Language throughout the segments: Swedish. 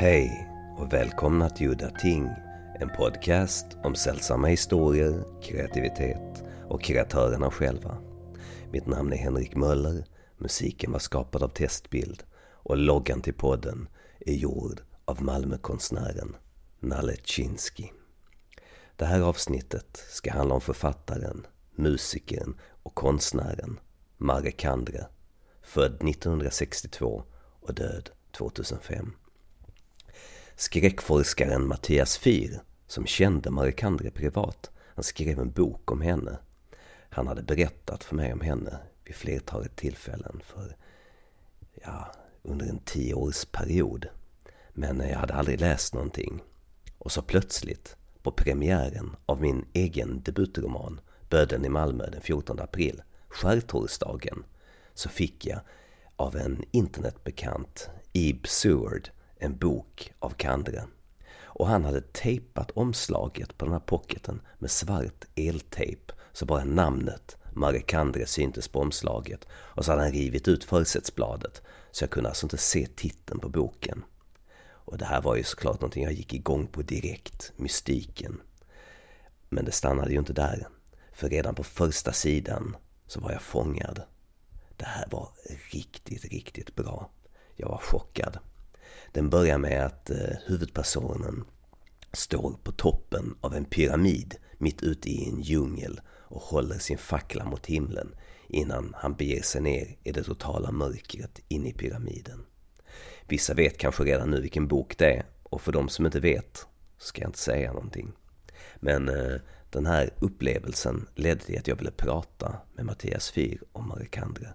Hej och välkomna till Udda Ting, en podcast om sällsamma historier, kreativitet och kreatörerna själva. Mitt namn är Henrik Möller, musiken var skapad av Testbild och loggan till podden är gjord av Malmökonstnären Nalle Chinsky. Det här avsnittet ska handla om författaren, musikern och konstnären Mare Kandre, född 1962 och död 2005. Skräckforskaren Mattias Fyr, som kände Marie Kandre privat, han skrev en bok om henne. Han hade berättat för mig om henne vid flertalet tillfällen för, ja, under en tioårsperiod. Men jag hade aldrig läst någonting. Och så plötsligt, på premiären av min egen debutroman Böden i Malmö den 14 april, skärtorsdagen, så fick jag av en internetbekant, Ib Seward, en bok av Kandre. Och han hade tejpat omslaget på den här pocketen med svart eltejp så bara namnet Marie Kandre syntes på omslaget och så hade han rivit ut försättsbladet så jag kunde alltså inte se titeln på boken. Och det här var ju såklart någonting jag gick igång på direkt, mystiken. Men det stannade ju inte där. För redan på första sidan så var jag fångad. Det här var riktigt, riktigt bra. Jag var chockad. Den börjar med att eh, huvudpersonen står på toppen av en pyramid mitt ute i en djungel och håller sin fackla mot himlen innan han beger sig ner i det totala mörkret in i pyramiden. Vissa vet kanske redan nu vilken bok det är och för de som inte vet ska jag inte säga någonting. Men eh, den här upplevelsen ledde till att jag ville prata med Mattias Fyr om Marikandre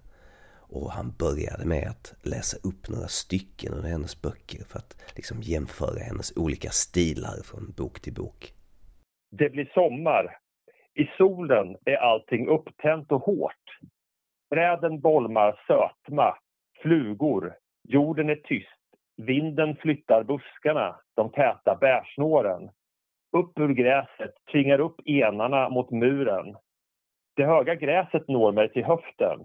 och han började med att läsa upp några stycken ur hennes böcker för att liksom jämföra hennes olika stilar från bok till bok. Det blir sommar. I solen är allting upptänt och hårt. Träden bolmar sötma, flugor. Jorden är tyst. Vinden flyttar buskarna, de täta bärsnåren. Upp ur gräset tvingar upp enarna mot muren. Det höga gräset når mig till höften.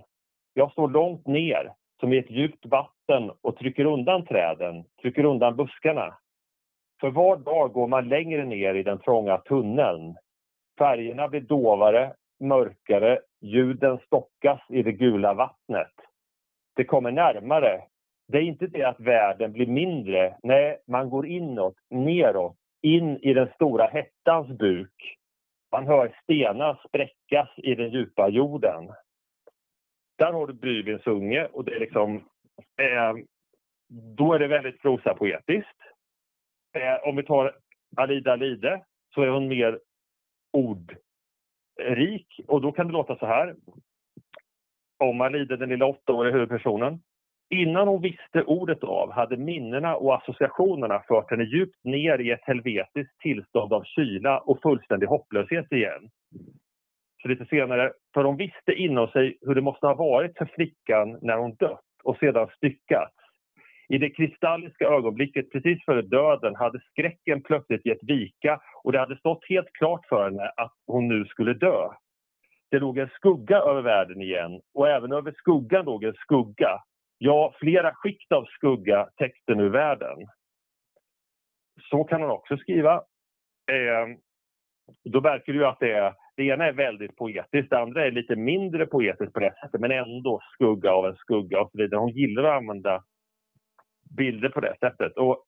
Jag står långt ner, som i ett djupt vatten och trycker undan träden, trycker undan buskarna. För var dag går man längre ner i den trånga tunneln. Färgerna blir dovare, mörkare, ljuden stockas i det gula vattnet. Det kommer närmare. Det är inte det att världen blir mindre. Nej, man går inåt, neråt, in i den stora hettans buk. Man hör stenar spräckas i den djupa jorden. Där har du Bybelns unge och det är liksom... Eh, då är det väldigt prosapoetiskt. Eh, om vi tar Alida Lide så är hon mer ordrik och då kan det låta så här. Om Alida, den lilla åttaåriga huvudpersonen. Innan hon visste ordet av hade minnena och associationerna fört henne djupt ner i ett helvetiskt tillstånd av kyla och fullständig hopplöshet igen. Så lite senare, för hon visste inom sig hur det måste ha varit för flickan när hon dött och sedan styckats. I det kristalliska ögonblicket precis före döden hade skräcken plötsligt gett vika och det hade stått helt klart för henne att hon nu skulle dö. Det låg en skugga över världen igen och även över skuggan låg en skugga. Ja, flera skikt av skugga täckte nu världen. Så kan hon också skriva. Eh, då verkar det ju att det är det ena är väldigt poetiskt, det andra är lite mindre poetiskt på det sättet men ändå skugga av en skugga och så vidare. Hon gillar att använda bilder på det sättet. Och,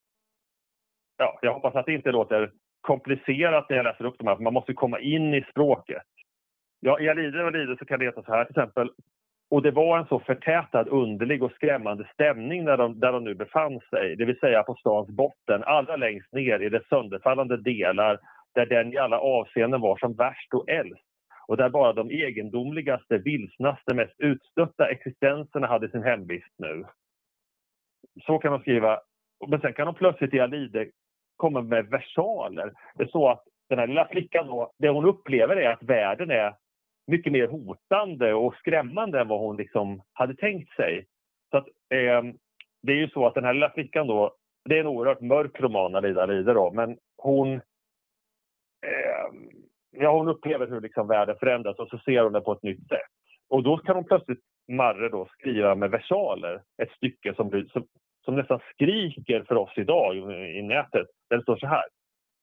ja, jag hoppas att det inte låter komplicerat när jag läser upp de här, för man måste komma in i språket. Ja, I Alide och Lide så kan det heta så här till exempel. Och det var en så förtätad, underlig och skrämmande stämning där de, där de nu befann sig. Det vill säga på stans botten, allra längst ner i dess sönderfallande delar där den i alla avseenden var som värst och äldst och där bara de egendomligaste, vilsnaste, mest utstötta existenserna hade sin hemvist nu. Så kan man skriva. Men sen kan de plötsligt i Alide komma med versaler. Det är så att den här lilla flickan då, det hon upplever är att världen är mycket mer hotande och skrämmande än vad hon liksom hade tänkt sig. Så att, eh, det är ju så att den här lilla flickan då, det är en oerhört mörk roman, Alida Alide då, men hon Ehm, ja, hon upplever hur liksom världen förändras och så ser hon det på ett nytt sätt. Och då kan hon plötsligt, Marre, då, skriva med versaler ett stycke som, blir, som, som nästan skriker för oss idag i nätet. Där det står så här.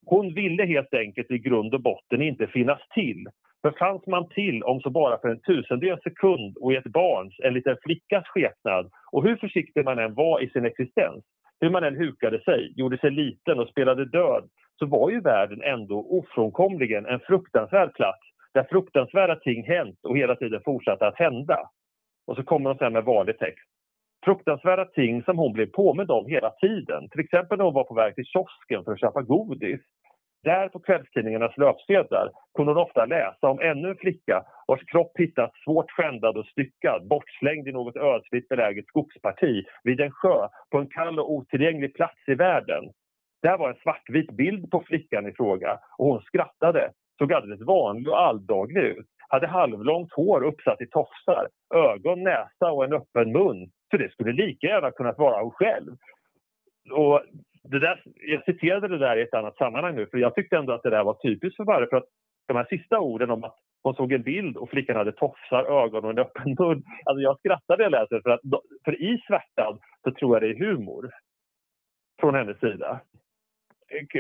Hon ville helt enkelt i grund och botten inte finnas till. För fanns man till om så bara för en tusendels sekund och i ett barns, en liten flickas skepnad och hur försiktig man än var i sin existens, hur man än hukade sig, gjorde sig liten och spelade död, så var ju världen ändå ofrånkomligen en fruktansvärd plats där fruktansvärda ting hänt och hela tiden fortsatte att hända. Och så kommer de sen med vanlig text. Fruktansvärda ting som hon blev påmind om hela tiden. Till exempel när hon var på väg till kiosken för att köpa godis. Där på kvällstidningarnas löpsedlar kunde hon ofta läsa om ännu en flicka vars kropp hittats svårt skändad och styckad, bortslängd i något ödsligt beläget skogsparti vid en sjö på en kall och otillgänglig plats i världen. Där var en svartvit bild på flickan i fråga och hon skrattade, såg alldeles vanlig och alldaglig ut. Hade halvlångt hår uppsatt i tofsar, ögon, näsa och en öppen mun. Så det skulle lika gärna kunnat vara hon själv. Och det där, jag citerade det där i ett annat sammanhang nu för jag tyckte ändå att det där var typiskt för Varre för att de här sista orden om att hon såg en bild och flickan hade tofsar, ögon och en öppen mun. Alltså jag skrattade när jag läste för att för i svärtan så tror jag det är humor från hennes sida.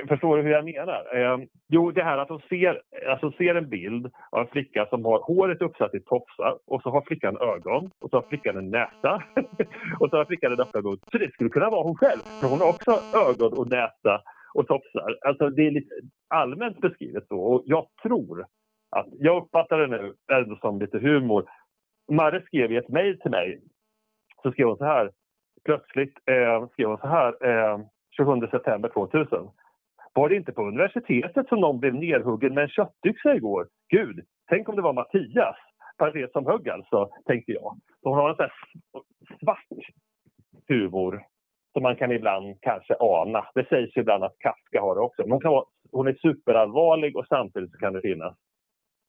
Förstår du hur jag menar? Eh, jo, det här att hon ser, alltså ser en bild av en flicka som har håret uppsatt i tofsar och så har flickan ögon och så har flickan en näsa och så har flickan en öppen mun. Så det skulle kunna vara hon själv, för hon har också ögon och näsa och tofsar. Alltså det är lite allmänt beskrivet så och jag tror att, jag uppfattar det nu ändå som lite humor. Marre skrev i ett mejl till mig, så skrev hon så här, plötsligt eh, skrev hon så här eh, 27 september 2000. Var det inte på universitetet som någon blev nerhuggen med en köttyxa igår? Gud, tänk om det var Mattias, parentes som högg alltså, tänkte jag. Så hon har en sån här svart humor som man kan ibland kanske ana. Det sägs ibland att Kafka har det också. Hon, kan vara, hon är superallvarlig och samtidigt så kan det finnas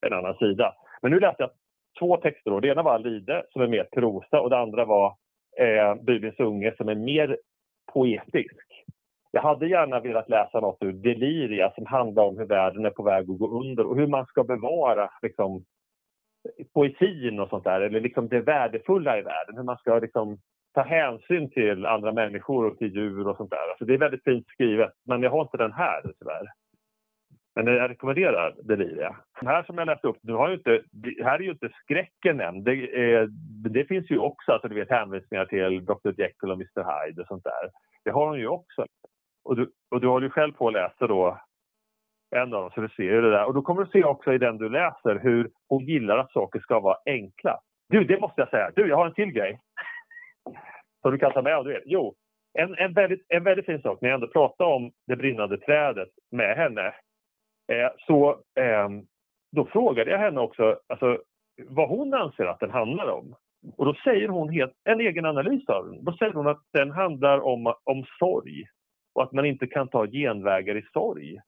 en annan sida. Men nu läste jag två texter. Då. Det ena var Lide som är mer prosa och det andra var eh, Bibelns unge som är mer poetisk. Jag hade gärna velat läsa något ur Deliria som handlar om hur världen är på väg att gå under och hur man ska bevara liksom, poesin och sånt där, eller liksom det värdefulla i världen. Hur man ska liksom, ta hänsyn till andra människor och till djur och sånt där. Alltså, det är väldigt fint skrivet, men jag har inte den här tyvärr. Men jag rekommenderar Deliria. Den här som jag läste upp, nu har ju inte, här är ju inte skräcken än. Det, är, det finns ju också alltså, du vet, hänvisningar till Dr Jekyll och Mr Hyde och sånt där. Det har hon ju också. Och du, och du håller ju själv på att läsa då en av dem, så du ser ju det där. Och då kommer du se också i den du läser hur hon gillar att saker ska vara enkla. Du, det måste jag säga. Du, jag har en till grej. Som du kan ta med om du. Jo, en, en, väldigt, en väldigt fin sak när jag ändå pratar om det brinnande trädet med henne. Eh, så eh, då frågade jag henne också alltså, vad hon anser att den handlar om. Och då säger hon helt, en egen analys av den. Då säger hon att den handlar om, om sorg och att man inte kan ta genvägar i sorg,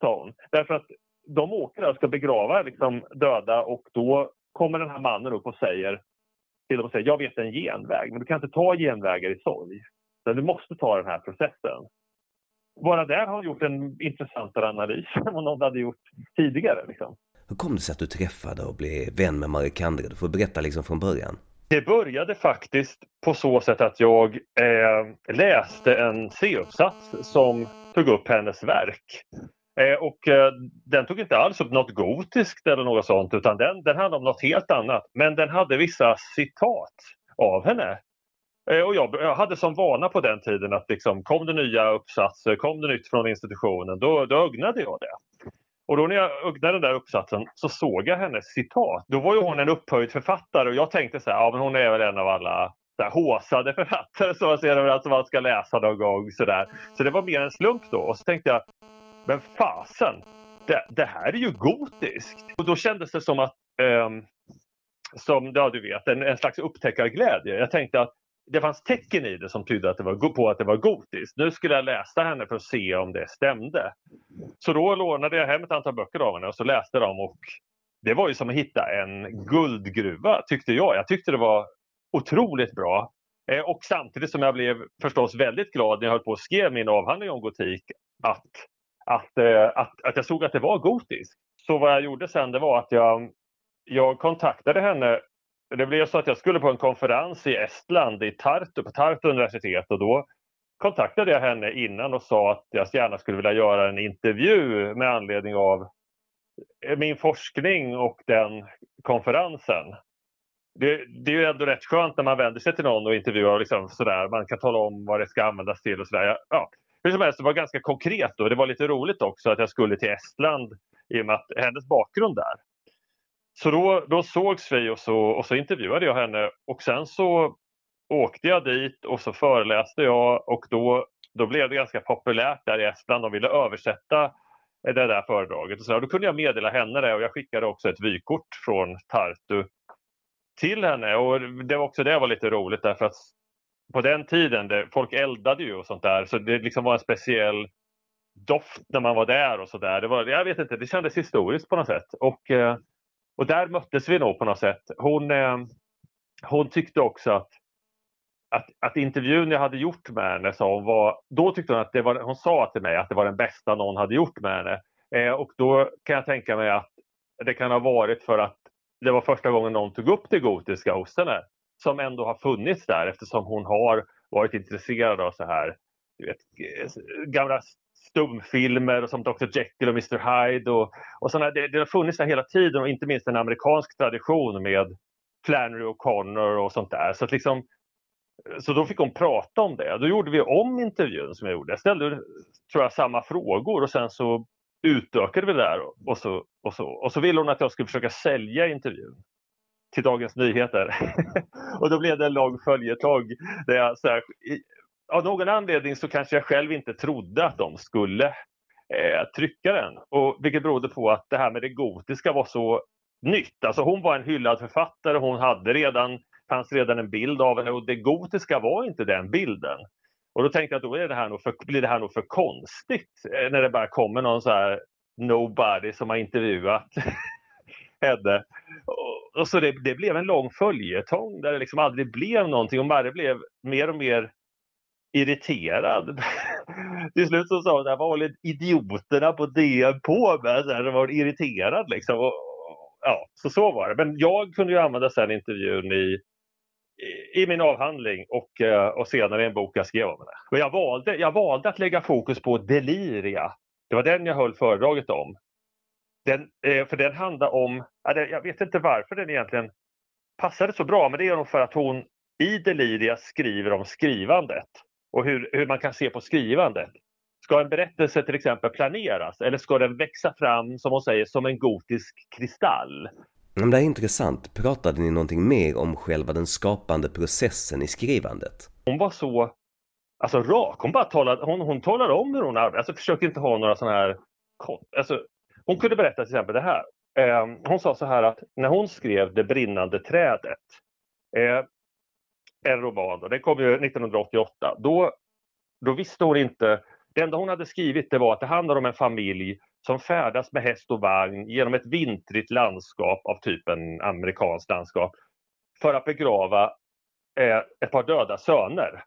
sa hon. Därför att de åker där och ska begrava liksom, döda och då kommer den här mannen upp och säger till dem och säger jag vet en genväg, men du kan inte ta genvägar i sorg. Utan du måste ta den här processen. Bara där har hon gjort en intressantare analys än vad någon hade gjort tidigare. Liksom. Hur kom det sig att du träffade och blev vän med Marie Kandre? Du får berätta liksom från början. Det började faktiskt på så sätt att jag eh, läste en C-uppsats som tog upp hennes verk. Eh, och eh, den tog inte alls upp något gotiskt eller något sånt utan den, den handlade om något helt annat. Men den hade vissa citat av henne. Eh, och jag, jag, hade som vana på den tiden att liksom, kom det nya uppsatser, kom det nytt från institutionen, då, då ögnade jag det. Och då när jag öppnade den där uppsatsen så såg jag hennes citat. Då var ju hon en upphöjd författare och jag tänkte så här, ja men hon är väl en av alla så här, håsade författare som man ser överallt man ska läsa någon gång. Så, där. så det var mer en slump då. Och så tänkte jag, men fasen, det, det här är ju gotiskt. Och då kändes det som att, um, som ja, du vet, en, en slags upptäckarglädje. Jag tänkte att det fanns tecken i det som tydde att det var, på att det var gotiskt. Nu skulle jag läsa henne för att se om det stämde. Så då lånade jag hem ett antal böcker av henne och så läste dem och det var ju som att hitta en guldgruva tyckte jag. Jag tyckte det var otroligt bra. Eh, och samtidigt som jag blev förstås väldigt glad när jag höll på att skrev min avhandling om gotik att, att, eh, att, att jag såg att det var gotiskt. Så vad jag gjorde sen det var att jag, jag kontaktade henne det blev så att jag skulle på en konferens i Estland, i Tartu, på Tartu universitet och då kontaktade jag henne innan och sa att jag gärna skulle vilja göra en intervju med anledning av min forskning och den konferensen. Det, det är ju ändå rätt skönt när man vänder sig till någon och intervjuar. Liksom sådär. Man kan tala om vad det ska användas till och sådär. Ja, hur som helst, det var ganska konkret och det var lite roligt också att jag skulle till Estland i och med att hennes bakgrund där. Så då, då sågs vi och så, och så intervjuade jag henne och sen så åkte jag dit och så föreläste jag och då, då blev det ganska populärt där i Estland. De ville översätta det där föredraget. Och så då kunde jag meddela henne det och jag skickade också ett vykort från Tartu till henne. Och det var också det var lite roligt därför att på den tiden, det, folk eldade ju och sånt där så det liksom var en speciell doft när man var där och sådär. Jag vet inte, det kändes historiskt på något sätt. Och, eh, och där möttes vi nog på något sätt. Hon, eh, hon tyckte också att att, att intervjun jag hade gjort med henne, sa hon, var, då tyckte hon att det var, hon sa till mig att det var den bästa någon hade gjort med henne. Eh, och då kan jag tänka mig att det kan ha varit för att det var första gången någon tog upp det gotiska hos henne. Som ändå har funnits där eftersom hon har varit intresserad av så här du vet, eh, gamla stumfilmer och som Dr Jekyll och Mr Hyde. Och, och såna, det, det har funnits där hela tiden och inte minst en amerikansk tradition med Flannery O'Connor och sånt där. Så att liksom, så då fick hon prata om det. Då gjorde vi om intervjun som jag gjorde. Jag ställde tror jag, samma frågor och sen så utökade vi det där. Och så, och, så, och så ville hon att jag skulle försöka sälja intervjun till Dagens Nyheter. och då blev det en lång följetong. Där jag, så här, av någon anledning så kanske jag själv inte trodde att de skulle eh, trycka den. Och, vilket berodde på att det här med det gotiska var så nytt. Alltså hon var en hyllad författare. Hon hade redan fanns redan en bild av henne och det gotiska var inte den bilden. Och då tänkte jag att då är det här nog för, blir det här nog för konstigt eh, när det bara kommer någon så här nobody som har intervjuat henne. Och, och så det, det, blev en lång följetong där det liksom aldrig blev någonting och bara det blev mer och mer irriterad. Till slut så sa hon, vad håller idioterna på DN på med? Så här, var irriterad liksom. Och, ja, så så var det. Men jag kunde ju använda sen intervjun i i min avhandling och, eh, och senare i en bok jag skrev om det. Men jag valde, jag valde att lägga fokus på deliria. Det var den jag höll föredraget om. Den, eh, för den handlar om, jag vet inte varför den egentligen passade så bra, men det är nog för att hon i Deliria skriver om skrivandet och hur, hur man kan se på skrivandet. Ska en berättelse till exempel planeras eller ska den växa fram, som hon säger, som en gotisk kristall? Men det är intressant. Pratade ni någonting mer om själva den skapande processen i skrivandet? Hon var så alltså, rak. Hon, bara talade, hon, hon talade om hur hon arbetade. Alltså, försökte inte ha några sådana här... Alltså, hon kunde berätta till exempel det här. Eh, hon sa så här att när hon skrev Det brinnande trädet, eh, en roman, då, den kom ju 1988, då, då visste hon inte... Det enda hon hade skrivit det var att det handlar om en familj som färdas med häst och vagn genom ett vintrigt landskap av typen amerikanskt landskap för att begrava eh, ett par döda söner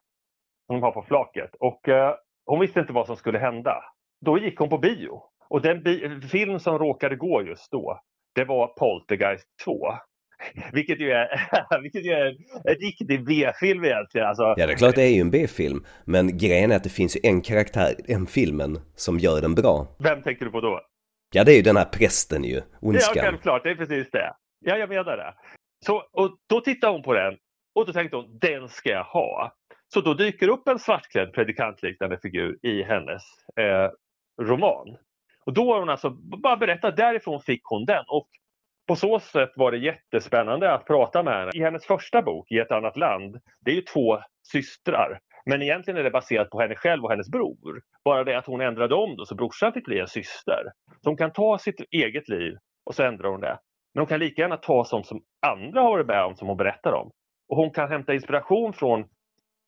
som de har på flaket. Och eh, hon visste inte vad som skulle hända. Då gick hon på bio. Och den bi film som råkade gå just då, det var Poltergeist 2. Vilket ju är, vilket ju är en riktig B-film egentligen. Alltså, ja, det är klart det är ju en B-film. Men grejen är att det finns ju en karaktär i den filmen som gör den bra. Vem tänker du på då? Ja, det är ju den här prästen ju, ondskan. Ja, självklart. Det är precis det. Ja, jag menar det. Så, och då tittar hon på den och då tänkte hon, den ska jag ha. Så då dyker upp en svartklädd predikantliknande figur i hennes eh, roman. Och då har hon alltså bara berättat, därifrån fick hon den. Och på så sätt var det jättespännande att prata med henne. I hennes första bok, I ett annat land, det är ju två systrar. Men egentligen är det baserat på henne själv och hennes bror. Bara det att hon ändrade om då, så brorsan fick bli en syster. Så hon kan ta sitt eget liv och så ändrar hon det. Men hon kan lika gärna ta sånt som andra har varit med om som hon berättar om. Och hon kan hämta inspiration från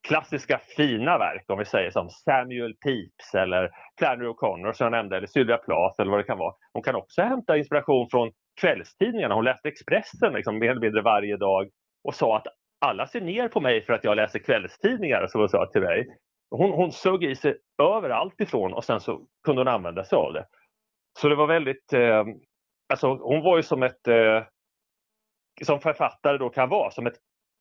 klassiska fina verk, om vi säger som Samuel Pepys eller Flannery O'Connor som jag nämnde, eller Sylvia Plath eller vad det kan vara. Hon kan också hämta inspiration från kvällstidningarna. Hon läste Expressen liksom, mer eller mindre varje dag och sa att alla ser ner på mig för att jag läser kvällstidningar, som hon sa till mig. Hon, hon sög i sig överallt ifrån och sen så kunde hon använda sig av det. Så det var väldigt, eh, alltså hon var ju som ett, eh, som författare då kan vara, som ett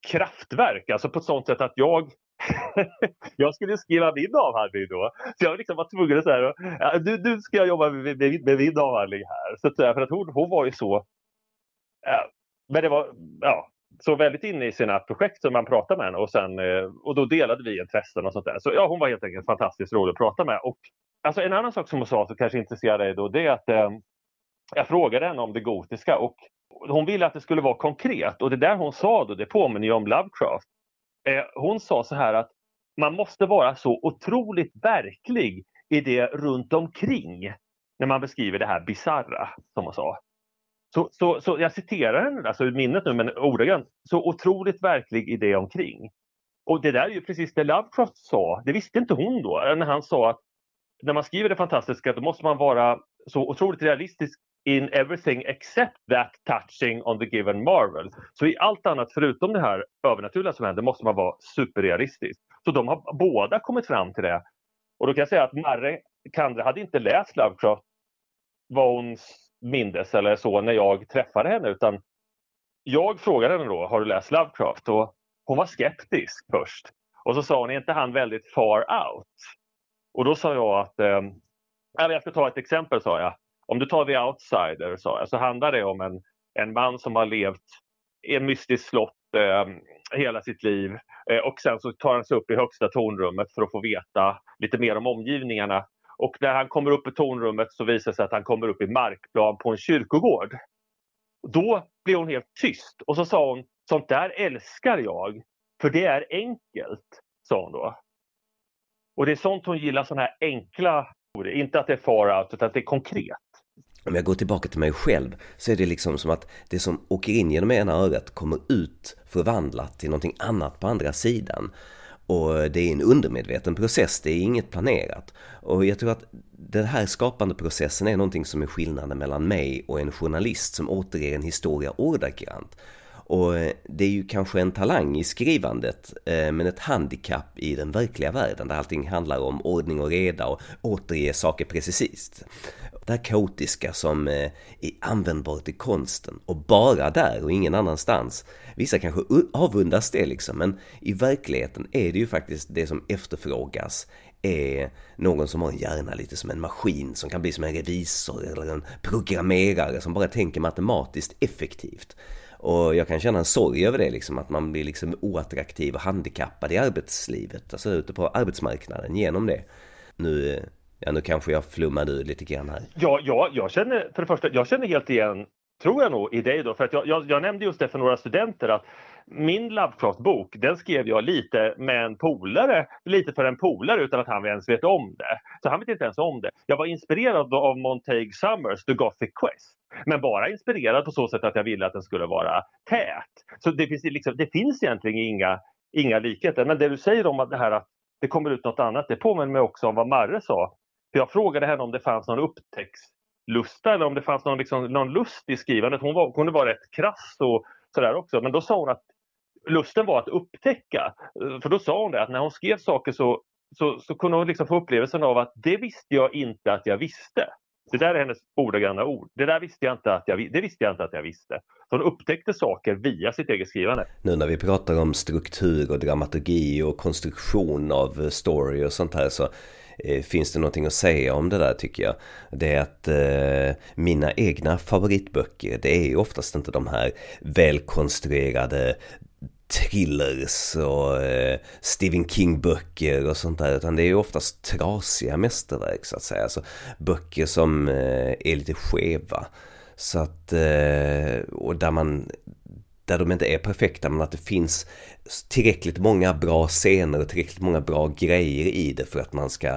kraftverk, alltså på ett sånt sätt att jag jag skulle skriva min avhandling då. Så jag liksom var tvungen att säga, ja, nu, nu ska jag jobba med, med, med min avhandling här. Så att, eh, för att hon, hon var ju så... Ja, men det var, ja, så väldigt inne i sina projekt som man pratade med henne och, sen, eh, och då delade vi intressen och sånt där. Så ja, hon var helt enkelt fantastiskt rolig att prata med. Och, alltså, en annan sak som hon sa som kanske intresserade dig då, det är att eh, jag frågade henne om det gotiska och hon ville att det skulle vara konkret och det där hon sa då, det påminner ju om Lovecraft. Eh, hon sa så här att man måste vara så otroligt verklig i det runt omkring när man beskriver det här bizarra, som hon sa. Så, så, så jag citerar henne alltså ur minnet nu, men ordagrant. Så otroligt verklig i det omkring. Och det där är ju precis det Lovecraft sa. Det visste inte hon då, när han sa att när man skriver det fantastiska då måste man vara så otroligt realistisk in everything except that touching on the given marvel. Så i allt annat förutom det här övernaturliga som händer måste man vara superrealistisk. Så de har båda kommit fram till det. Och då kan jag säga att Marre Kandre hade inte läst Lovecraft vad hon mindes eller så när jag träffade henne utan jag frågade henne då, har du läst Lovecraft? Och hon var skeptisk först. Och så sa hon, är inte han väldigt far out? Och då sa jag att, eh, jag ska ta ett exempel sa jag. Om du tar The Outsider så, så handlar det om en, en man som har levt i en mystisk slott eh, hela sitt liv eh, och sen så tar han sig upp i högsta tornrummet för att få veta lite mer om omgivningarna. Och när han kommer upp i tornrummet så visar det sig att han kommer upp i markplan på en kyrkogård. Då blir hon helt tyst och så sa hon, sånt där älskar jag, för det är enkelt, sa hon då. Och det är sånt hon gillar, sådana här enkla. Inte att det är far out, utan att det är konkret. Om jag går tillbaka till mig själv så är det liksom som att det som åker in genom ena örat kommer ut förvandlat till någonting annat på andra sidan. Och det är en undermedveten process, det är inget planerat. Och jag tror att den här skapande processen är någonting som är skillnaden mellan mig och en journalist som återger en historia ordagrant. Och det är ju kanske en talang i skrivandet, eh, men ett handikapp i den verkliga världen där allting handlar om ordning och reda och återge saker precis. Det här kaotiska som eh, är användbart i konsten och bara där och ingen annanstans. Vissa kanske avundas det liksom, men i verkligheten är det ju faktiskt det som efterfrågas är någon som har en hjärna lite som en maskin som kan bli som en revisor eller en programmerare som bara tänker matematiskt effektivt. Och jag kan känna en sorg över det liksom, att man blir liksom oattraktiv och handikappad i arbetslivet, alltså ute på arbetsmarknaden genom det. Nu, eh, ja, nu kanske jag flummade ur lite grann här. Ja, ja, jag känner, för det första, jag känner helt igen, tror jag nog, i dig då, för att jag, jag, jag nämnde just det för några studenter att min Lovecraft-bok, den skrev jag lite med en polare, lite för en polare utan att han ens vet om det. Så han vet inte ens om det. Jag var inspirerad av Montague Summers The Gothic Quest. Men bara inspirerad på så sätt att jag ville att den skulle vara tät. Så det finns, liksom, det finns egentligen inga, inga likheter. Men det du säger om att det här att det kommer ut något annat, det påminner mig också om vad Marre sa. För jag frågade henne om det fanns någon upptäcktslusta eller om det fanns någon, liksom, någon lust i skrivandet. Hon var, kunde vara rätt krass och sådär också. Men då sa hon att lusten var att upptäcka. För då sa hon det att när hon skrev saker så, så, så kunde hon liksom få upplevelsen av att det visste jag inte att jag visste. Det där är hennes ordagranna ord. Det där visste jag inte att jag, det visste jag inte att jag visste. Så hon upptäckte saker via sitt eget skrivande. Nu när vi pratar om struktur och dramaturgi och konstruktion av story och sånt här så Eh, finns det någonting att säga om det där tycker jag. Det är att eh, mina egna favoritböcker, det är ju oftast inte de här välkonstruerade thrillers och eh, Stephen King-böcker och sånt där. Utan det är ju oftast trasiga mästerverk så att säga. Alltså böcker som eh, är lite skeva. Så att, eh, och där man där de inte är perfekta men att det finns tillräckligt många bra scener och tillräckligt många bra grejer i det för att man ska,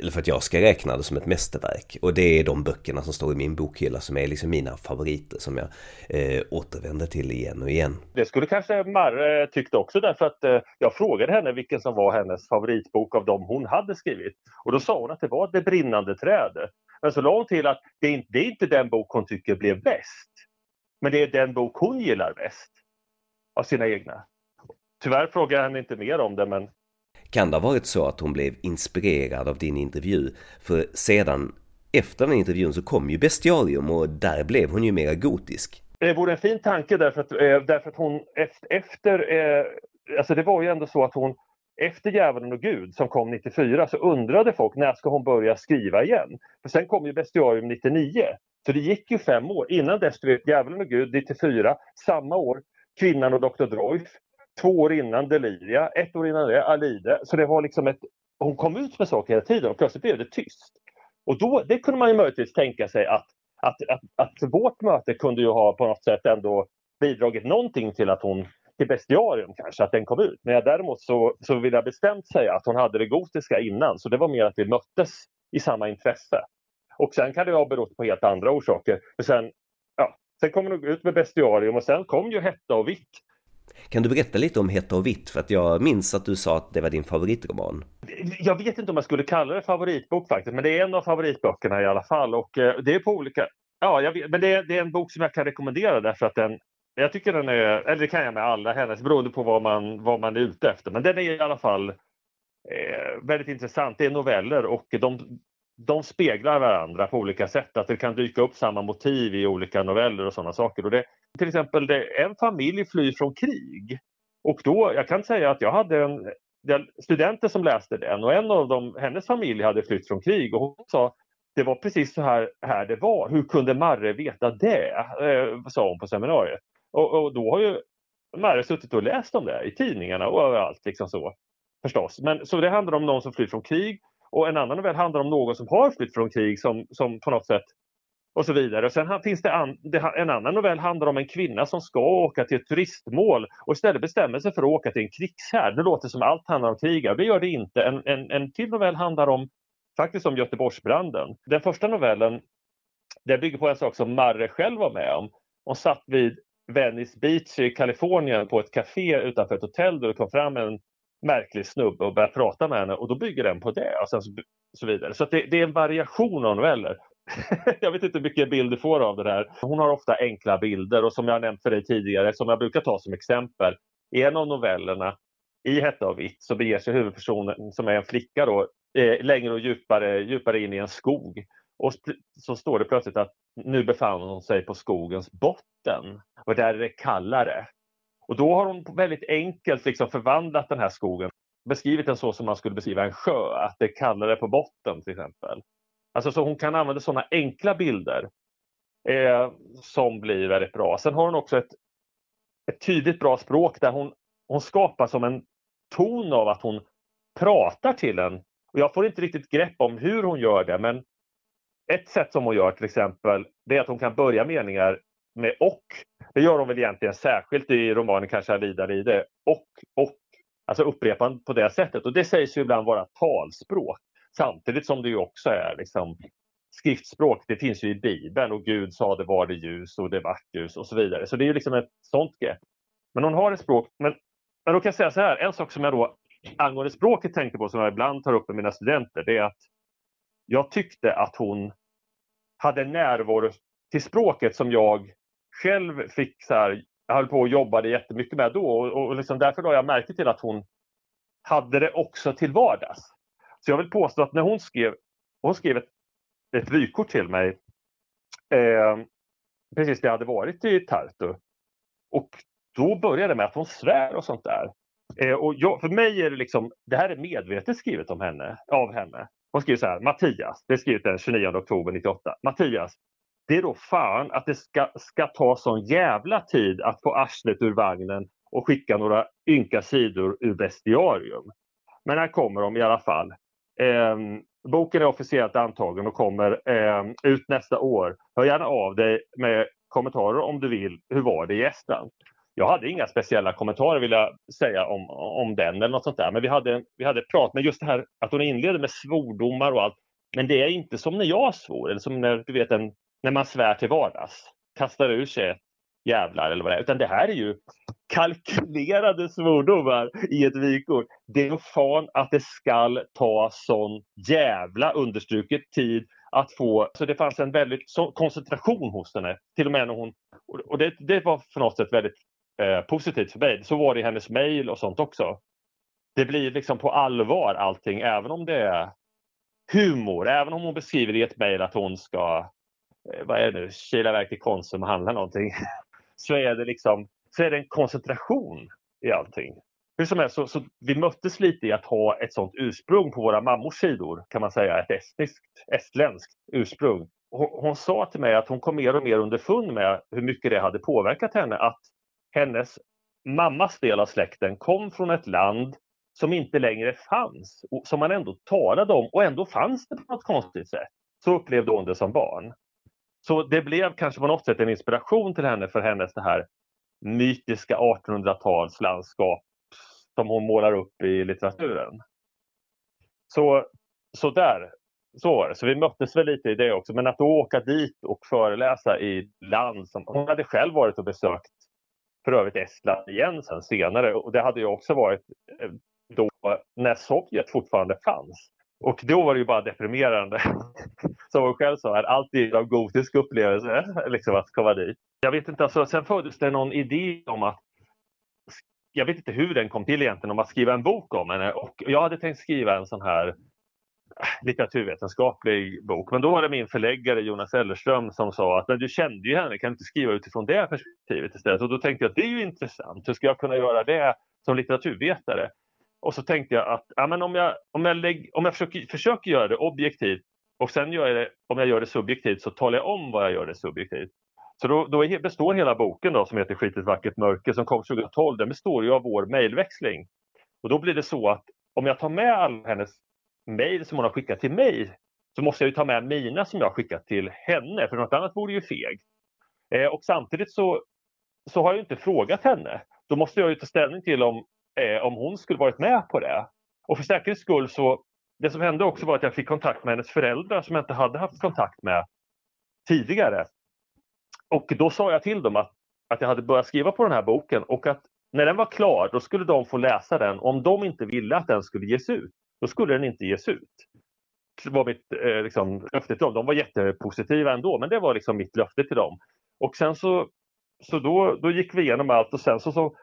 eller för att jag ska räkna det som ett mästerverk. Och det är de böckerna som står i min bokhylla som är liksom mina favoriter som jag eh, återvänder till igen och igen. Det skulle kanske Marre tyckte också därför att eh, jag frågade henne vilken som var hennes favoritbok av dem hon hade skrivit. Och då sa hon att det var Det brinnande trädet. Men så la hon till att det är, det är inte den bok hon tycker blev bäst. Men det är den bok hon gillar bäst av sina egna. Tyvärr frågar jag henne inte mer om det, men... Kan det ha varit så att hon blev inspirerad av din intervju? För sedan, efter den intervjun, så kom ju Bestiarium och där blev hon ju mera gotisk. Det vore en fin tanke därför att, eh, därför att hon efter, efter eh, alltså det var ju ändå så att hon efter Djävulen och Gud som kom 94 så undrade folk när ska hon börja skriva igen? För sen kom ju Bestiarium 99. Så det gick ju fem år. Innan dess, skrev Djävulen och Gud 94, samma år Kvinnan och Dr. Droif, två år innan Deliria, ett år innan det Alide. Så det var liksom ett, hon kom ut med saker hela tiden och plötsligt blev det tyst. Och då, det kunde man ju möjligtvis tänka sig att, att, att, att vårt möte kunde ju ha på något sätt ändå bidragit någonting till att hon till bestiarium kanske, att den kom ut. Men däremot så, så vill jag bestämt säga att hon hade det gotiska innan, så det var mer att vi möttes i samma intresse. Och sen kan det ha berott på helt andra orsaker. För sen, ja, sen kom hon ut med bestiarium och sen kom ju Hetta och Vitt. Kan du berätta lite om Hetta och Vitt? För att jag minns att du sa att det var din favoritroman. Jag vet inte om jag skulle kalla det favoritbok faktiskt, men det är en av favoritböckerna i alla fall. Och eh, det är på olika... Ja, jag vet, men det är, det är en bok som jag kan rekommendera därför att den, jag tycker den är, eller det kan jag med alla hennes, beroende på vad man, vad man är ute efter. Men den är i alla fall eh, väldigt intressant. Det är noveller och de, de speglar varandra på olika sätt. Att det kan dyka upp samma motiv i olika noveller och sådana saker. Och det, till exempel, det, en familj flyr från krig. Och då, jag kan säga att jag hade en, studenter som läste den och en av dem, hennes familj hade flytt från krig och hon sa det var precis så här, här det var. Hur kunde Marre veta det? Eh, sa hon på seminariet. Och, och då har ju Marre suttit och läst om det i tidningarna och överallt. Liksom så, förstås. Men, så det handlar om någon som flyr från krig och en annan novell handlar om någon som har flytt från krig som, som på något sätt och så vidare. Och sen finns det, an, en annan novell handlar om en kvinna som ska åka till ett turistmål och istället bestämmer sig för att åka till en krigshärd. Det låter som allt handlar om krig, det gör det inte. En, en, en till novell handlar om faktiskt om Göteborgsbranden. Den första novellen den bygger på en sak som Marre själv var med om. Hon satt vid Venice Beach i Kalifornien på ett café utanför ett hotell där det kom fram en märklig snubbe och började prata med henne och då bygger den på det och sen så, så vidare. Så det, det, är en variation av noveller. jag vet inte hur mycket bild du får av det här. Hon har ofta enkla bilder och som jag nämnt för dig tidigare, som jag brukar ta som exempel, i en av novellerna i Hetta och vitt så beger sig huvudpersonen, som är en flicka, då, eh, längre och djupare, djupare in i en skog. Och så står det plötsligt att nu befann hon sig på skogens botten och där är det kallare. Och då har hon väldigt enkelt liksom förvandlat den här skogen, beskrivit den så som man skulle beskriva en sjö, att det är kallare på botten till exempel. Alltså så hon kan använda sådana enkla bilder eh, som blir väldigt bra. Sen har hon också ett, ett tydligt bra språk där hon, hon skapar som en ton av att hon pratar till en. Och jag får inte riktigt grepp om hur hon gör det men ett sätt som hon gör till exempel det är att hon kan börja meningar med och. Det gör hon väl egentligen särskilt i romanen kanske vidare i det. Och, och. Alltså upprepande på det sättet. Och det sägs ju ibland vara talspråk. Samtidigt som det ju också är liksom skriftspråk. Det finns ju i Bibeln och Gud sa det var det ljus och det vart ljus och så vidare. Så det är ju liksom ett sånt grepp. Men hon har ett språk. Men, men då kan jag säga så här, en sak som jag då angående språket tänkte på som jag ibland tar upp med mina studenter det är att jag tyckte att hon hade närvaro till språket som jag själv fick så här, jag höll på och jobbade jättemycket med då och, och liksom därför la jag märke till att hon hade det också till vardags. Så jag vill påstå att när hon skrev, hon skrev ett, ett vykort till mig eh, precis när jag hade varit i Tartu. Och då började det med att hon svär och sånt där. Eh, och jag, för mig är det liksom, det här är medvetet skrivet om henne, av henne. Hon skriver så här, Mattias, det är skrivet den 29 oktober 98. Mattias, det är då fan att det ska, ska ta sån jävla tid att få arslet ur vagnen och skicka några ynka sidor ur bestiarium. Men här kommer de i alla fall. Eh, boken är officiellt antagen och kommer eh, ut nästa år. Hör gärna av dig med kommentarer om du vill. Hur var det i Estland? Jag hade inga speciella kommentarer vill jag säga om, om den eller något sånt där. Men vi hade, vi hade prat. Men just det här att hon inleder med svordomar och allt. Men det är inte som när jag svor eller som när, du vet, en, när man svär till vardags. Kastar ur sig jävlar eller vad det är. Utan det här är ju kalkylerade svordomar i ett vykort. Det är fan att det skall ta sån jävla understruket tid att få, så det fanns en väldigt koncentration hos henne. Till och med när hon, och det, det var för något sätt väldigt eh, positivt för mig. Så var det i hennes mejl och sånt också. Det blir liksom på allvar allting, även om det är humor. Även om hon beskriver i ett mejl att hon ska, eh, vad är det nu, kila iväg till Konsum och handla någonting. så är det liksom, så är det en koncentration i allting. hur som helst, så, så, vi möttes lite i att ha ett sånt ursprung på våra mammors sidor, kan man säga, ett estniskt, estländskt ursprung. Hon, hon sa till mig att hon kom mer och mer underfund med hur mycket det hade påverkat henne, att hennes mammas del av släkten kom från ett land som inte längre fanns, som man ändå talade om och ändå fanns det på något konstigt sätt. Så upplevde hon det som barn. Så det blev kanske på något sätt en inspiration till henne för hennes det här mytiska 1800-talslandskap som hon målar upp i litteraturen. Så, så där, så var det. Så vi möttes väl lite i det också. Men att då åka dit och föreläsa i land som hon hade själv varit och besökt för övrigt Estland igen sen senare och det hade ju också varit eh, då när Sovjet fortfarande fanns. Och då var det ju bara deprimerande. Som hon själv sa, alltid en gotisk upplevelse liksom, att komma dit. Jag vet inte, alltså, sen föddes det någon idé om att jag vet inte hur den kom till egentligen, om att skriva en bok om henne. Och jag hade tänkt skriva en sån här litteraturvetenskaplig bok. Men då var det min förläggare Jonas Ellerström som sa att du kände ju henne, kan du inte skriva utifrån det perspektivet istället? Och då tänkte jag att det är ju intressant, hur ska jag kunna göra det som litteraturvetare? Och så tänkte jag att ja, men om jag, om jag, lägg, om jag försöker, försöker göra det objektivt och sen gör jag det, om jag gör det subjektivt så talar jag om vad jag gör det subjektivt. Så då, då består hela boken då, som heter Skitigt vackert mörker som kom 2012, den består ju av vår mejlväxling. Och då blir det så att om jag tar med alla hennes mejl som hon har skickat till mig så måste jag ju ta med mina som jag har skickat till henne, för något annat vore ju feg. Eh, och samtidigt så, så har jag inte frågat henne. Då måste jag ju ta ställning till om, eh, om hon skulle varit med på det. Och för säkerhets skull så, det som hände också var att jag fick kontakt med hennes föräldrar som jag inte hade haft kontakt med tidigare. Och då sa jag till dem att, att jag hade börjat skriva på den här boken och att när den var klar då skulle de få läsa den. Om de inte ville att den skulle ges ut, då skulle den inte ges ut. Det var mitt eh, liksom, löfte till dem. De var jättepositiva ändå, men det var liksom mitt löfte till dem. Och sen så, så då, då gick vi igenom allt och sen så, så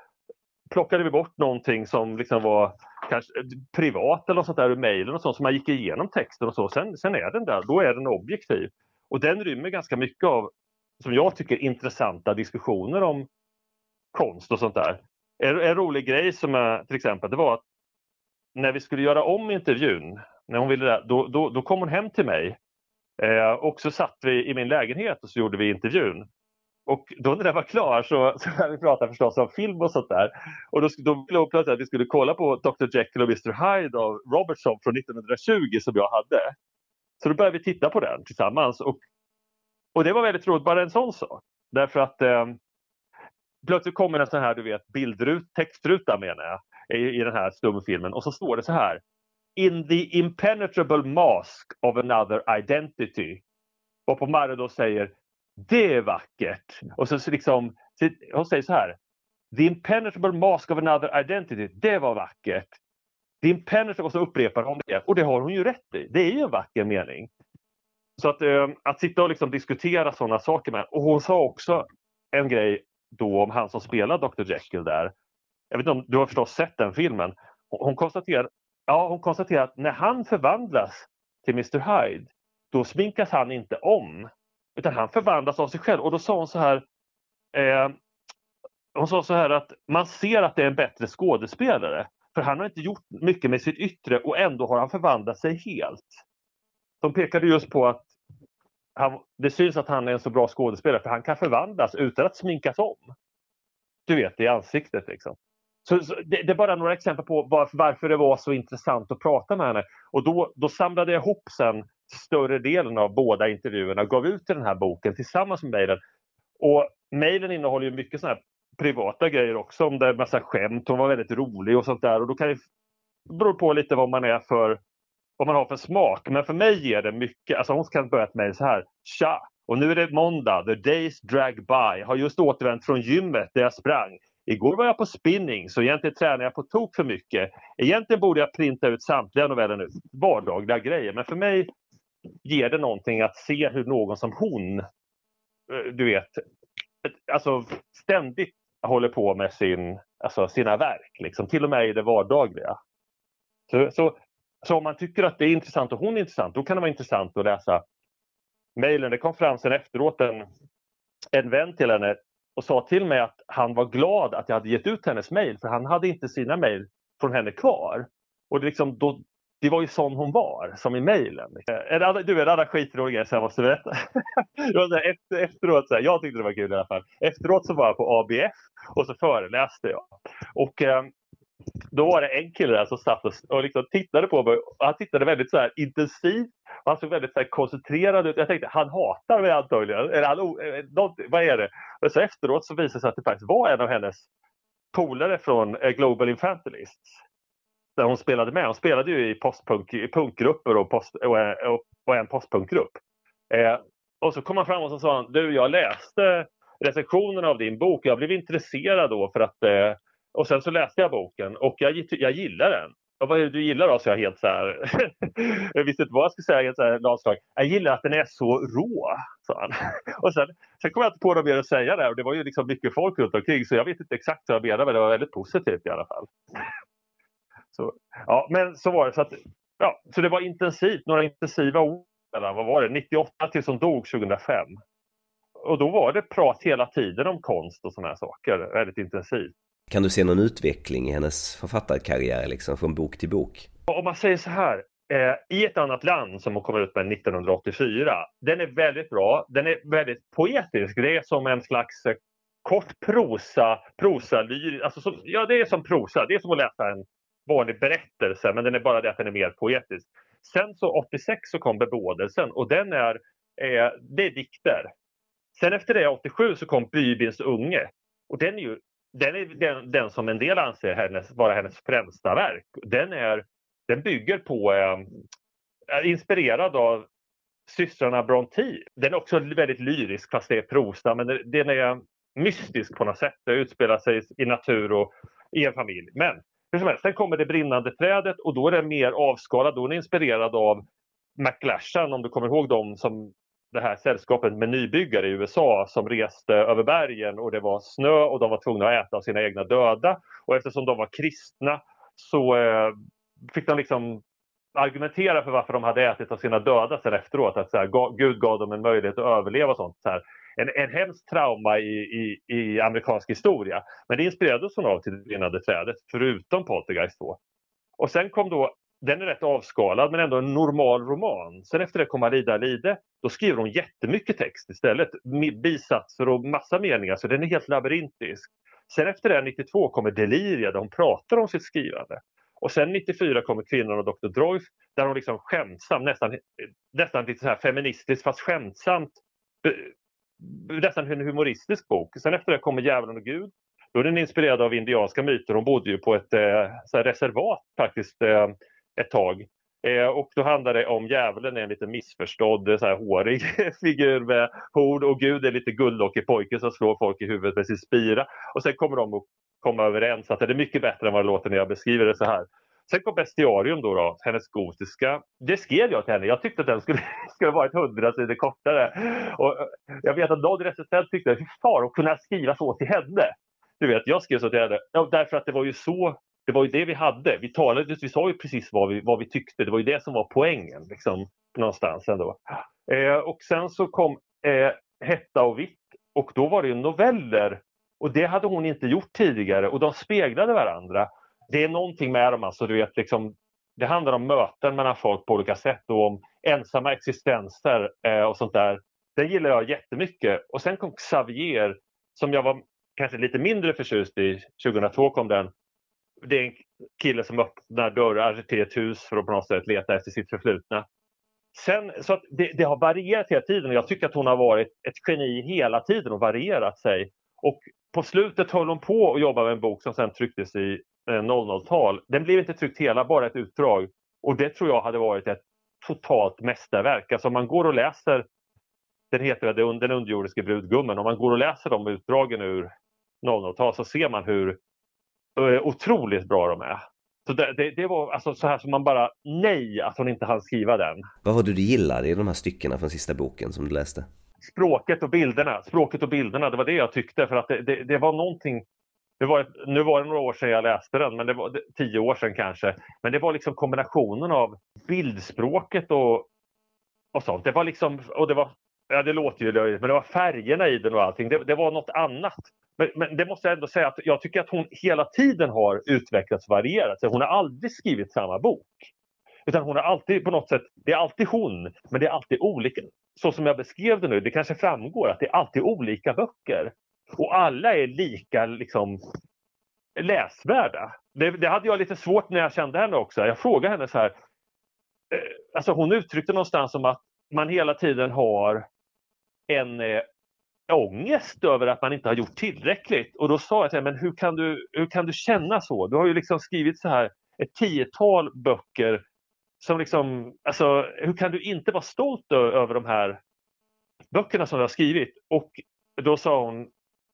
plockade vi bort någonting som liksom var kanske privat eller något sånt där ur mejlen och sånt. Så man gick igenom texten och så. Sen, sen är den där, då är den objektiv. Och den rymmer ganska mycket av, som jag tycker, intressanta diskussioner om konst och sånt där. En, en rolig grej som är, till exempel, det var att när vi skulle göra om intervjun, när hon ville då, då, då kom hon hem till mig. Eh, och så satt vi i min lägenhet och så gjorde vi intervjun. Och då när den var klar så, så började vi prata förstås om film och sånt där. Och då, då ville hon plötsligt att vi skulle kolla på Dr Jekyll och Mr Hyde av Robertson från 1920 som jag hade. Så då började vi titta på den tillsammans. Och, och det var väldigt roligt, bara en sån sak. Därför att eh, plötsligt kommer en sån här du vet, bildrut, textruta menar jag i, i den här stumfilmen och så står det så här. In the impenetrable mask of another identity. Och på Mario då säger det är vackert. Och så, liksom, så liksom, hon säger så här. The impenetrable mask of another identity. Det var vackert. The impenetrable, och så upprepar hon det. Och det har hon ju rätt i. Det är ju en vacker mening. Så att, äh, att sitta och liksom diskutera sådana saker med Och hon sa också en grej då om han som spelar Dr Jekyll där jag vet inte om du har förstås sett den filmen. Hon konstaterar, ja, hon konstaterar att när han förvandlas till Mr Hyde, då sminkas han inte om. Utan han förvandlas av sig själv. Och då sa hon så här, eh, hon sa så här att man ser att det är en bättre skådespelare. För han har inte gjort mycket med sitt yttre och ändå har han förvandlat sig helt. De pekade just på att han, det syns att han är en så bra skådespelare för han kan förvandlas utan att sminkas om. Du vet, i ansiktet liksom. Så, så det, det, är bara några exempel på varför, varför det var så intressant att prata med henne. Och då, då samlade jag ihop sen större delen av båda intervjuerna och gav ut den här boken tillsammans med mejlen. Och mejlen innehåller ju mycket sådana här privata grejer också om det är massa skämt. Hon var väldigt rolig och sånt där. Och då kan det beror på lite vad man är för vad man har för smak. Men för mig ger det mycket. Alltså hon kan börja ett mejl så här. Tja! Och nu är det måndag. The days drag by. Har just återvänt från gymmet där jag sprang. Igår var jag på spinning så egentligen tränar jag på tok för mycket. Egentligen borde jag printa ut samtliga noveller nu. Vardagliga grejer. Men för mig ger det någonting att se hur någon som hon, eh, du vet, alltså ständigt håller på med sin, alltså sina verk. Liksom, till och med i det vardagliga. Så, så, så om man tycker att det är intressant och hon är intressant, då kan det vara intressant att läsa mejlen. Det kom fram sen efteråt en, en vän till henne och sa till mig att han var glad att jag hade gett ut hennes mejl för han hade inte sina mejl från henne kvar. Och det, liksom, då, det var ju sån hon var, som i mejlen. Eh, du, en annan skitrolig grej som jag måste berätta. efter, efteråt, så här, jag tyckte det var kul i alla fall. Efteråt så var jag på ABF och så föreläste jag. Och eh, då var det en kille där som satt och, och liksom tittade på mig. Han tittade väldigt så här intensivt och han såg väldigt så här koncentrerad ut. Jag tänkte, han hatar mig antagligen. Eller han, eh, något, vad är det? Men så efteråt så visade det sig att det faktiskt var en av hennes polare från eh, Global Infantilists. Där hon spelade med. Hon spelade ju i postpunk, i punkgrupper och, post, och, eh, och, och en postpunkgrupp. Eh, och så kom han fram och så sa han, du jag läste recensionen av din bok. Jag blev intresserad då för att eh, och sen så läste jag boken och jag, jag gillar den. Och vad är det du gillar då? Så jag helt så här, jag visste inte vad jag skulle säga. Helt så här, Jag gillar att den är så rå, sa han. Och sen, sen kom jag inte på något mer att säga där och det var ju liksom mycket folk runt omkring så jag vet inte exakt vad jag menade men det var väldigt positivt i alla fall. Så, ja, men så var det. Så, att, ja, så det var intensivt, några intensiva år. Eller vad var det? 98 tills hon dog 2005. Och då var det prat hela tiden om konst och sådana här saker, väldigt intensivt. Kan du se någon utveckling i hennes författarkarriär liksom från bok till bok? Om man säger så här, eh, I ett annat land som hon kommer ut med 1984, den är väldigt bra. Den är väldigt poetisk. Det är som en slags eh, kort prosa, prosa alltså som, ja det är som prosa. Det är som att läsa en vanlig berättelse men den är bara det att den är mer poetisk. Sen så 86 så kom Bebådelsen och den är, eh, det är dikter. Sen efter det 87 så kom Bybins unge och den är ju den är den, den, som en del anser hennes, vara hennes främsta verk. Den, är, den bygger på, eh, är inspirerad av systrarna Brontë. Den är också väldigt lyrisk fast det är prosa men den är mystisk på något sätt. Det utspelar sig i natur och i en familj. Men hur som helst, sen kommer det brinnande trädet och då är den mer avskalad. Då är den inspirerad av McLashan om du kommer ihåg dem som det här sällskapet med nybyggare i USA som reste över bergen och det var snö och de var tvungna att äta av sina egna döda. Och eftersom de var kristna så eh, fick de liksom argumentera för varför de hade ätit av sina döda sen efteråt. Att så här, Gud gav dem en möjlighet att överleva och sånt. Så här. En, en hemskt trauma i, i, i amerikansk historia. Men det inspirerade oss av till det brinnande trädet, förutom Poltergeist 2. Och sen kom då den är rätt avskalad men ändå en normal roman. Sen efter det kommer Alida Lide. Då skriver hon jättemycket text istället. Bisatser och massa meningar så den är helt labyrintisk. Sen efter det 92 kommer Deliria där hon pratar om sitt skrivande. Och sen 94 kommer Kvinnan och Dr. Droif där hon liksom skämtsamt, nästan, nästan lite så här feministiskt fast skämtsamt nästan en humoristisk bok. Sen efter det kommer Djävulen och Gud. Då är den inspirerad av indianska myter. Hon bodde ju på ett eh, reservat faktiskt eh, ett tag. Eh, och då handlar det om djävulen är en lite missförstådd eh, så här, hårig figur med horn och Gud är lite gulllockig pojke som slår folk i huvudet med sin spira. Och sen kommer de att komma överens att det är mycket bättre än vad det låter när jag beskriver det så här. Sen kom Bestiarium då, då, hennes gotiska. Det skrev jag till henne. Jag tyckte att den skulle, skulle varit hundra sidor kortare. Och eh, jag vet att någon recensent tyckte, hur far att kunna skriva så till henne? Du vet, jag skrev så till henne. Ja, därför att det var ju så det var ju det vi hade. Vi talade, vi sa ju precis vad vi, vad vi tyckte. Det var ju det som var poängen liksom, någonstans ändå. Eh, och sen så kom eh, Hetta och vitt och då var det ju noveller. Och det hade hon inte gjort tidigare och de speglade varandra. Det är någonting med dem alltså, du vet liksom. Det handlar om möten mellan folk på olika sätt och om ensamma existenser eh, och sånt där. Den gillar jag jättemycket. Och sen kom Xavier som jag var kanske lite mindre förtjust i. 2002 kom den det är en kille som öppnar dörrar till ett hus för att på något sätt leta efter sitt förflutna. Sen, så det, det, har varierat hela tiden och jag tycker att hon har varit ett geni hela tiden och varierat sig. Och på slutet höll hon på att jobba med en bok som sen trycktes i eh, 00-tal. Den blev inte tryckt hela, bara ett utdrag. Och det tror jag hade varit ett totalt mästerverk. Alltså om man går och läser, den heter Den underjordiske brudgummen, om man går och läser de utdragen ur 00-tal så ser man hur otroligt bra de är. Så det, det, det, var alltså så här som man bara, nej att hon inte hann skriva den. Vad var det du gillade i de här styckena från sista boken som du läste? Språket och bilderna, språket och bilderna, det var det jag tyckte för att det, det, var någonting var, nu var det några år sedan jag läste den, men det var tio år sedan kanske. Men det var liksom kombinationen av bildspråket och, och sånt. Det var liksom, och det var ja det låter ju löjligt, men det var färgerna i den och allting. Det, det var något annat. Men, men, det måste jag ändå säga att jag tycker att hon hela tiden har utvecklats och varierat sig. Hon har aldrig skrivit samma bok. Utan hon har alltid på något sätt, det är alltid hon, men det är alltid olika. Så som jag beskrev det nu, det kanske framgår att det är alltid olika böcker. Och alla är lika liksom läsvärda. Det, det hade jag lite svårt när jag kände henne också. Jag frågade henne så här, eh, alltså hon uttryckte någonstans som att man hela tiden har en eh, ångest över att man inte har gjort tillräckligt. Och då sa jag till henne, men hur kan, du, hur kan du känna så? Du har ju liksom skrivit så här ett tiotal böcker som liksom, alltså hur kan du inte vara stolt över de här böckerna som du har skrivit? Och då sa hon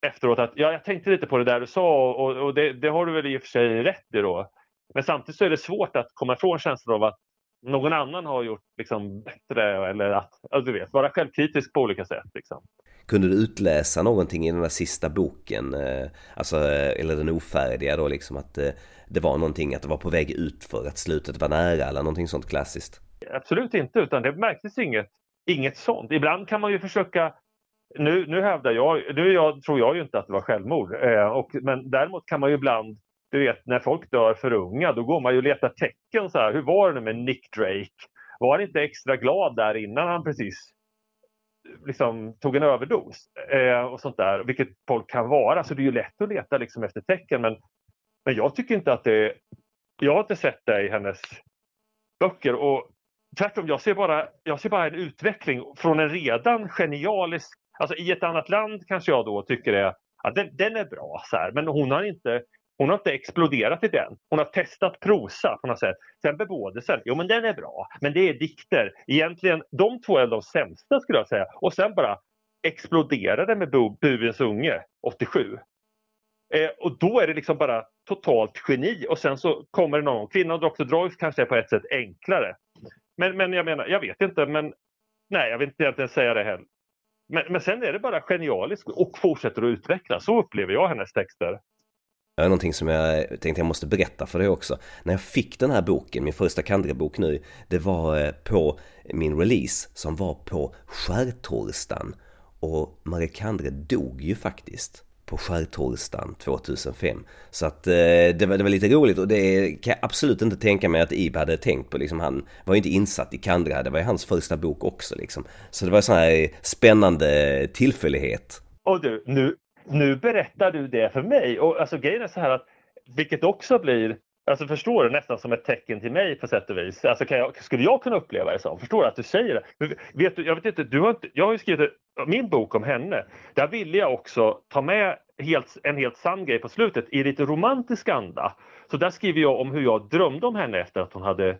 efteråt att ja, jag tänkte lite på det där du sa och, och det, det, har du väl i och för sig rätt i då. Men samtidigt så är det svårt att komma ifrån känslan av att någon annan har gjort liksom bättre eller att, alltså, du vet, vara självkritisk på olika sätt. Liksom. Kunde du utläsa någonting i den där sista boken, eh, alltså, eh, eller den ofärdiga då liksom att eh, det var någonting, att det var på väg ut för att slutet var nära eller någonting sånt klassiskt? Absolut inte, utan det märktes inget, inget sånt. Ibland kan man ju försöka nu, nu hävdar jag, nu jag, tror jag ju inte att det var självmord, eh, och, men däremot kan man ju ibland, du vet när folk dör för unga, då går man ju och letar tecken så här. Hur var det nu med Nick Drake? Var han inte extra glad där innan han precis liksom tog en överdos eh, och sånt där, vilket folk kan vara. Så det är ju lätt att leta liksom efter tecken. Men, men jag tycker inte att det... Jag har inte sett det i hennes böcker och tvärtom, jag ser bara, jag ser bara en utveckling från en redan genialisk... Alltså i ett annat land kanske jag då tycker det, ja, den, den är bra, så här, men hon har inte hon har inte exploderat i den. Hon har testat prosa på något sätt. Sen bebådelsen, jo men den är bra. Men det är dikter. Egentligen, de två är de sämsta skulle jag säga. Och sen bara exploderade med Buvens unge 87. Eh, och då är det liksom bara totalt geni och sen så kommer det någon, Kvinnan och Dr. Droys kanske är på ett sätt enklare. Men, men jag menar, jag vet inte, men nej, jag vill inte egentligen säga det heller. Men, men sen är det bara genialiskt och fortsätter att utvecklas. Så upplever jag hennes texter. Det är någonting som jag tänkte jag måste berätta för dig också. När jag fick den här boken, min första Kandre-bok nu, det var eh, på min release som var på skärtorsdagen. Och Marie Kandre dog ju faktiskt på skärtorsdagen 2005. Så att eh, det, var, det var lite roligt och det kan jag absolut inte tänka mig att Ib hade tänkt på. Liksom, han var ju inte insatt i Kandra, det var ju hans första bok också liksom. Så det var en sån här spännande tillfällighet. Och du, nu, nu berättar du det för mig. Och alltså grejen är så här att, vilket också blir Alltså förstår du? Nästan som ett tecken till mig på sätt och vis. Alltså jag, skulle jag kunna uppleva det så? Förstår du att du säger det? Vet du, jag vet inte, du har inte, jag har ju skrivit min bok om henne. Där ville jag också ta med helt, en helt sann grej på slutet i lite romantisk anda. Så där skriver jag om hur jag drömde om henne efter att hon hade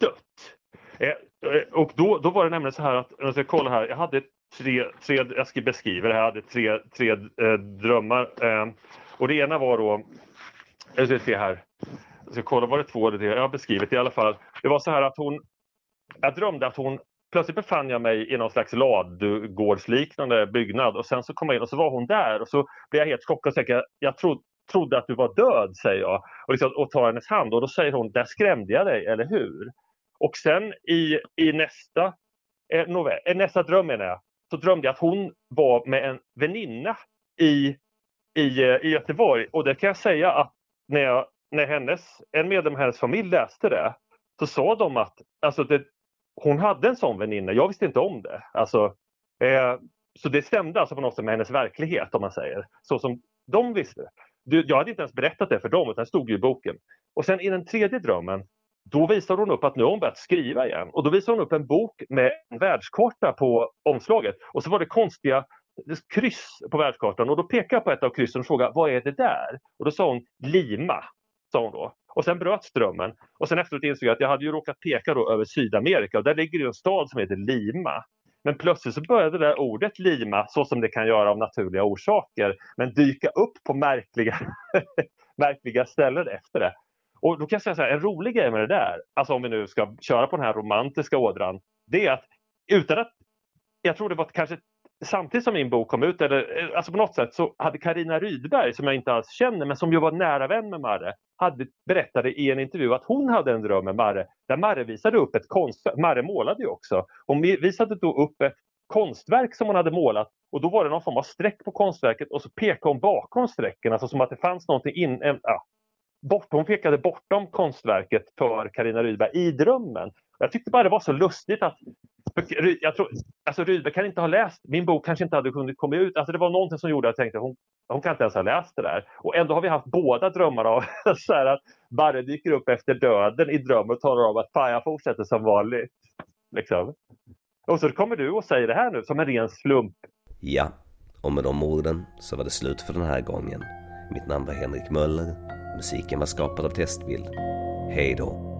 dött. Eh, eh och då, då var det nämligen så här att, jag ska kolla här, jag hade tre, tre jag ska beskriva det här, jag hade tre, tre eh, drömmar. Eh, och det ena var då, jag ska se här, jag ska kolla, var det två eller tre? Jag har beskrivit i alla fall. Det var så här att hon, jag drömde att hon plötsligt befann jag mig i någon slags ladugårdsliknande byggnad och sen så kom jag in och så var hon där och så blev jag helt chockad och tänkte jag, jag trodde trodde att du var död, säger jag och, liksom, och tar hennes hand och då säger hon, där skrämde jag dig, eller hur? Och sen i, i nästa, eh, novell, eh, nästa dröm menar jag, så drömde jag att hon var med en väninna i, i, eh, i Göteborg och det kan jag säga att när, jag, när hennes, en medlem i hennes familj läste det så sa de att alltså det, hon hade en sån väninna, jag visste inte om det. Alltså, eh, så det stämde alltså på något sätt med hennes verklighet om man säger. Så som de visste. Jag hade inte ens berättat det för dem utan det stod ju i boken. Och sen i den tredje drömmen då visar hon upp att nu har hon börjat skriva igen. Och då visar hon upp en bok med en världskarta på omslaget. Och så var det konstiga kryss på världskartan och då pekade jag på ett av kryssen och frågade vad är det där? Och då sa hon Lima. Sa hon då. Och sen bröt strömmen. Och sen efteråt insåg jag att jag hade ju råkat peka då över Sydamerika och där ligger ju en stad som heter Lima. Men plötsligt så började det där ordet Lima, så som det kan göra av naturliga orsaker, men dyka upp på märkliga, märkliga ställen efter det. Och då kan jag säga så här, en rolig grej med det där, alltså om vi nu ska köra på den här romantiska ådran, det är att utan att, jag tror det var kanske samtidigt som min bok kom ut, eller, eh, alltså på något sätt så hade Karina Rydberg, som jag inte alls känner, men som ju var nära vän med Marre, hade, berättade i en intervju att hon hade en dröm med Marre, där Marre visade upp ett konstverk. Marre målade ju också. Hon visade då upp ett konstverk som hon hade målat och då var det någon form av streck på konstverket och så pekade hon bakom strecken, alltså som att det fanns någonting in, ja, bort, hon pekade bortom konstverket för Karina Rydberg i drömmen. Jag tyckte bara det var så lustigt att jag tror, alltså Rydberg kan inte ha läst, min bok kanske inte hade kunnat komma ut. Alltså det var någonting som gjorde att jag tänkte hon, hon kan inte ens ha läst det där. Och ändå har vi haft båda drömmar av så här att Barre dyker upp efter döden i drömmen och talar om att fan jag fortsätter som vanligt. Liksom. Och så kommer du och säger det här nu som en ren slump. Ja, och med de orden så var det slut för den här gången. Mitt namn var Henrik Möller. Musiken var skapad av Testbild. Hej då.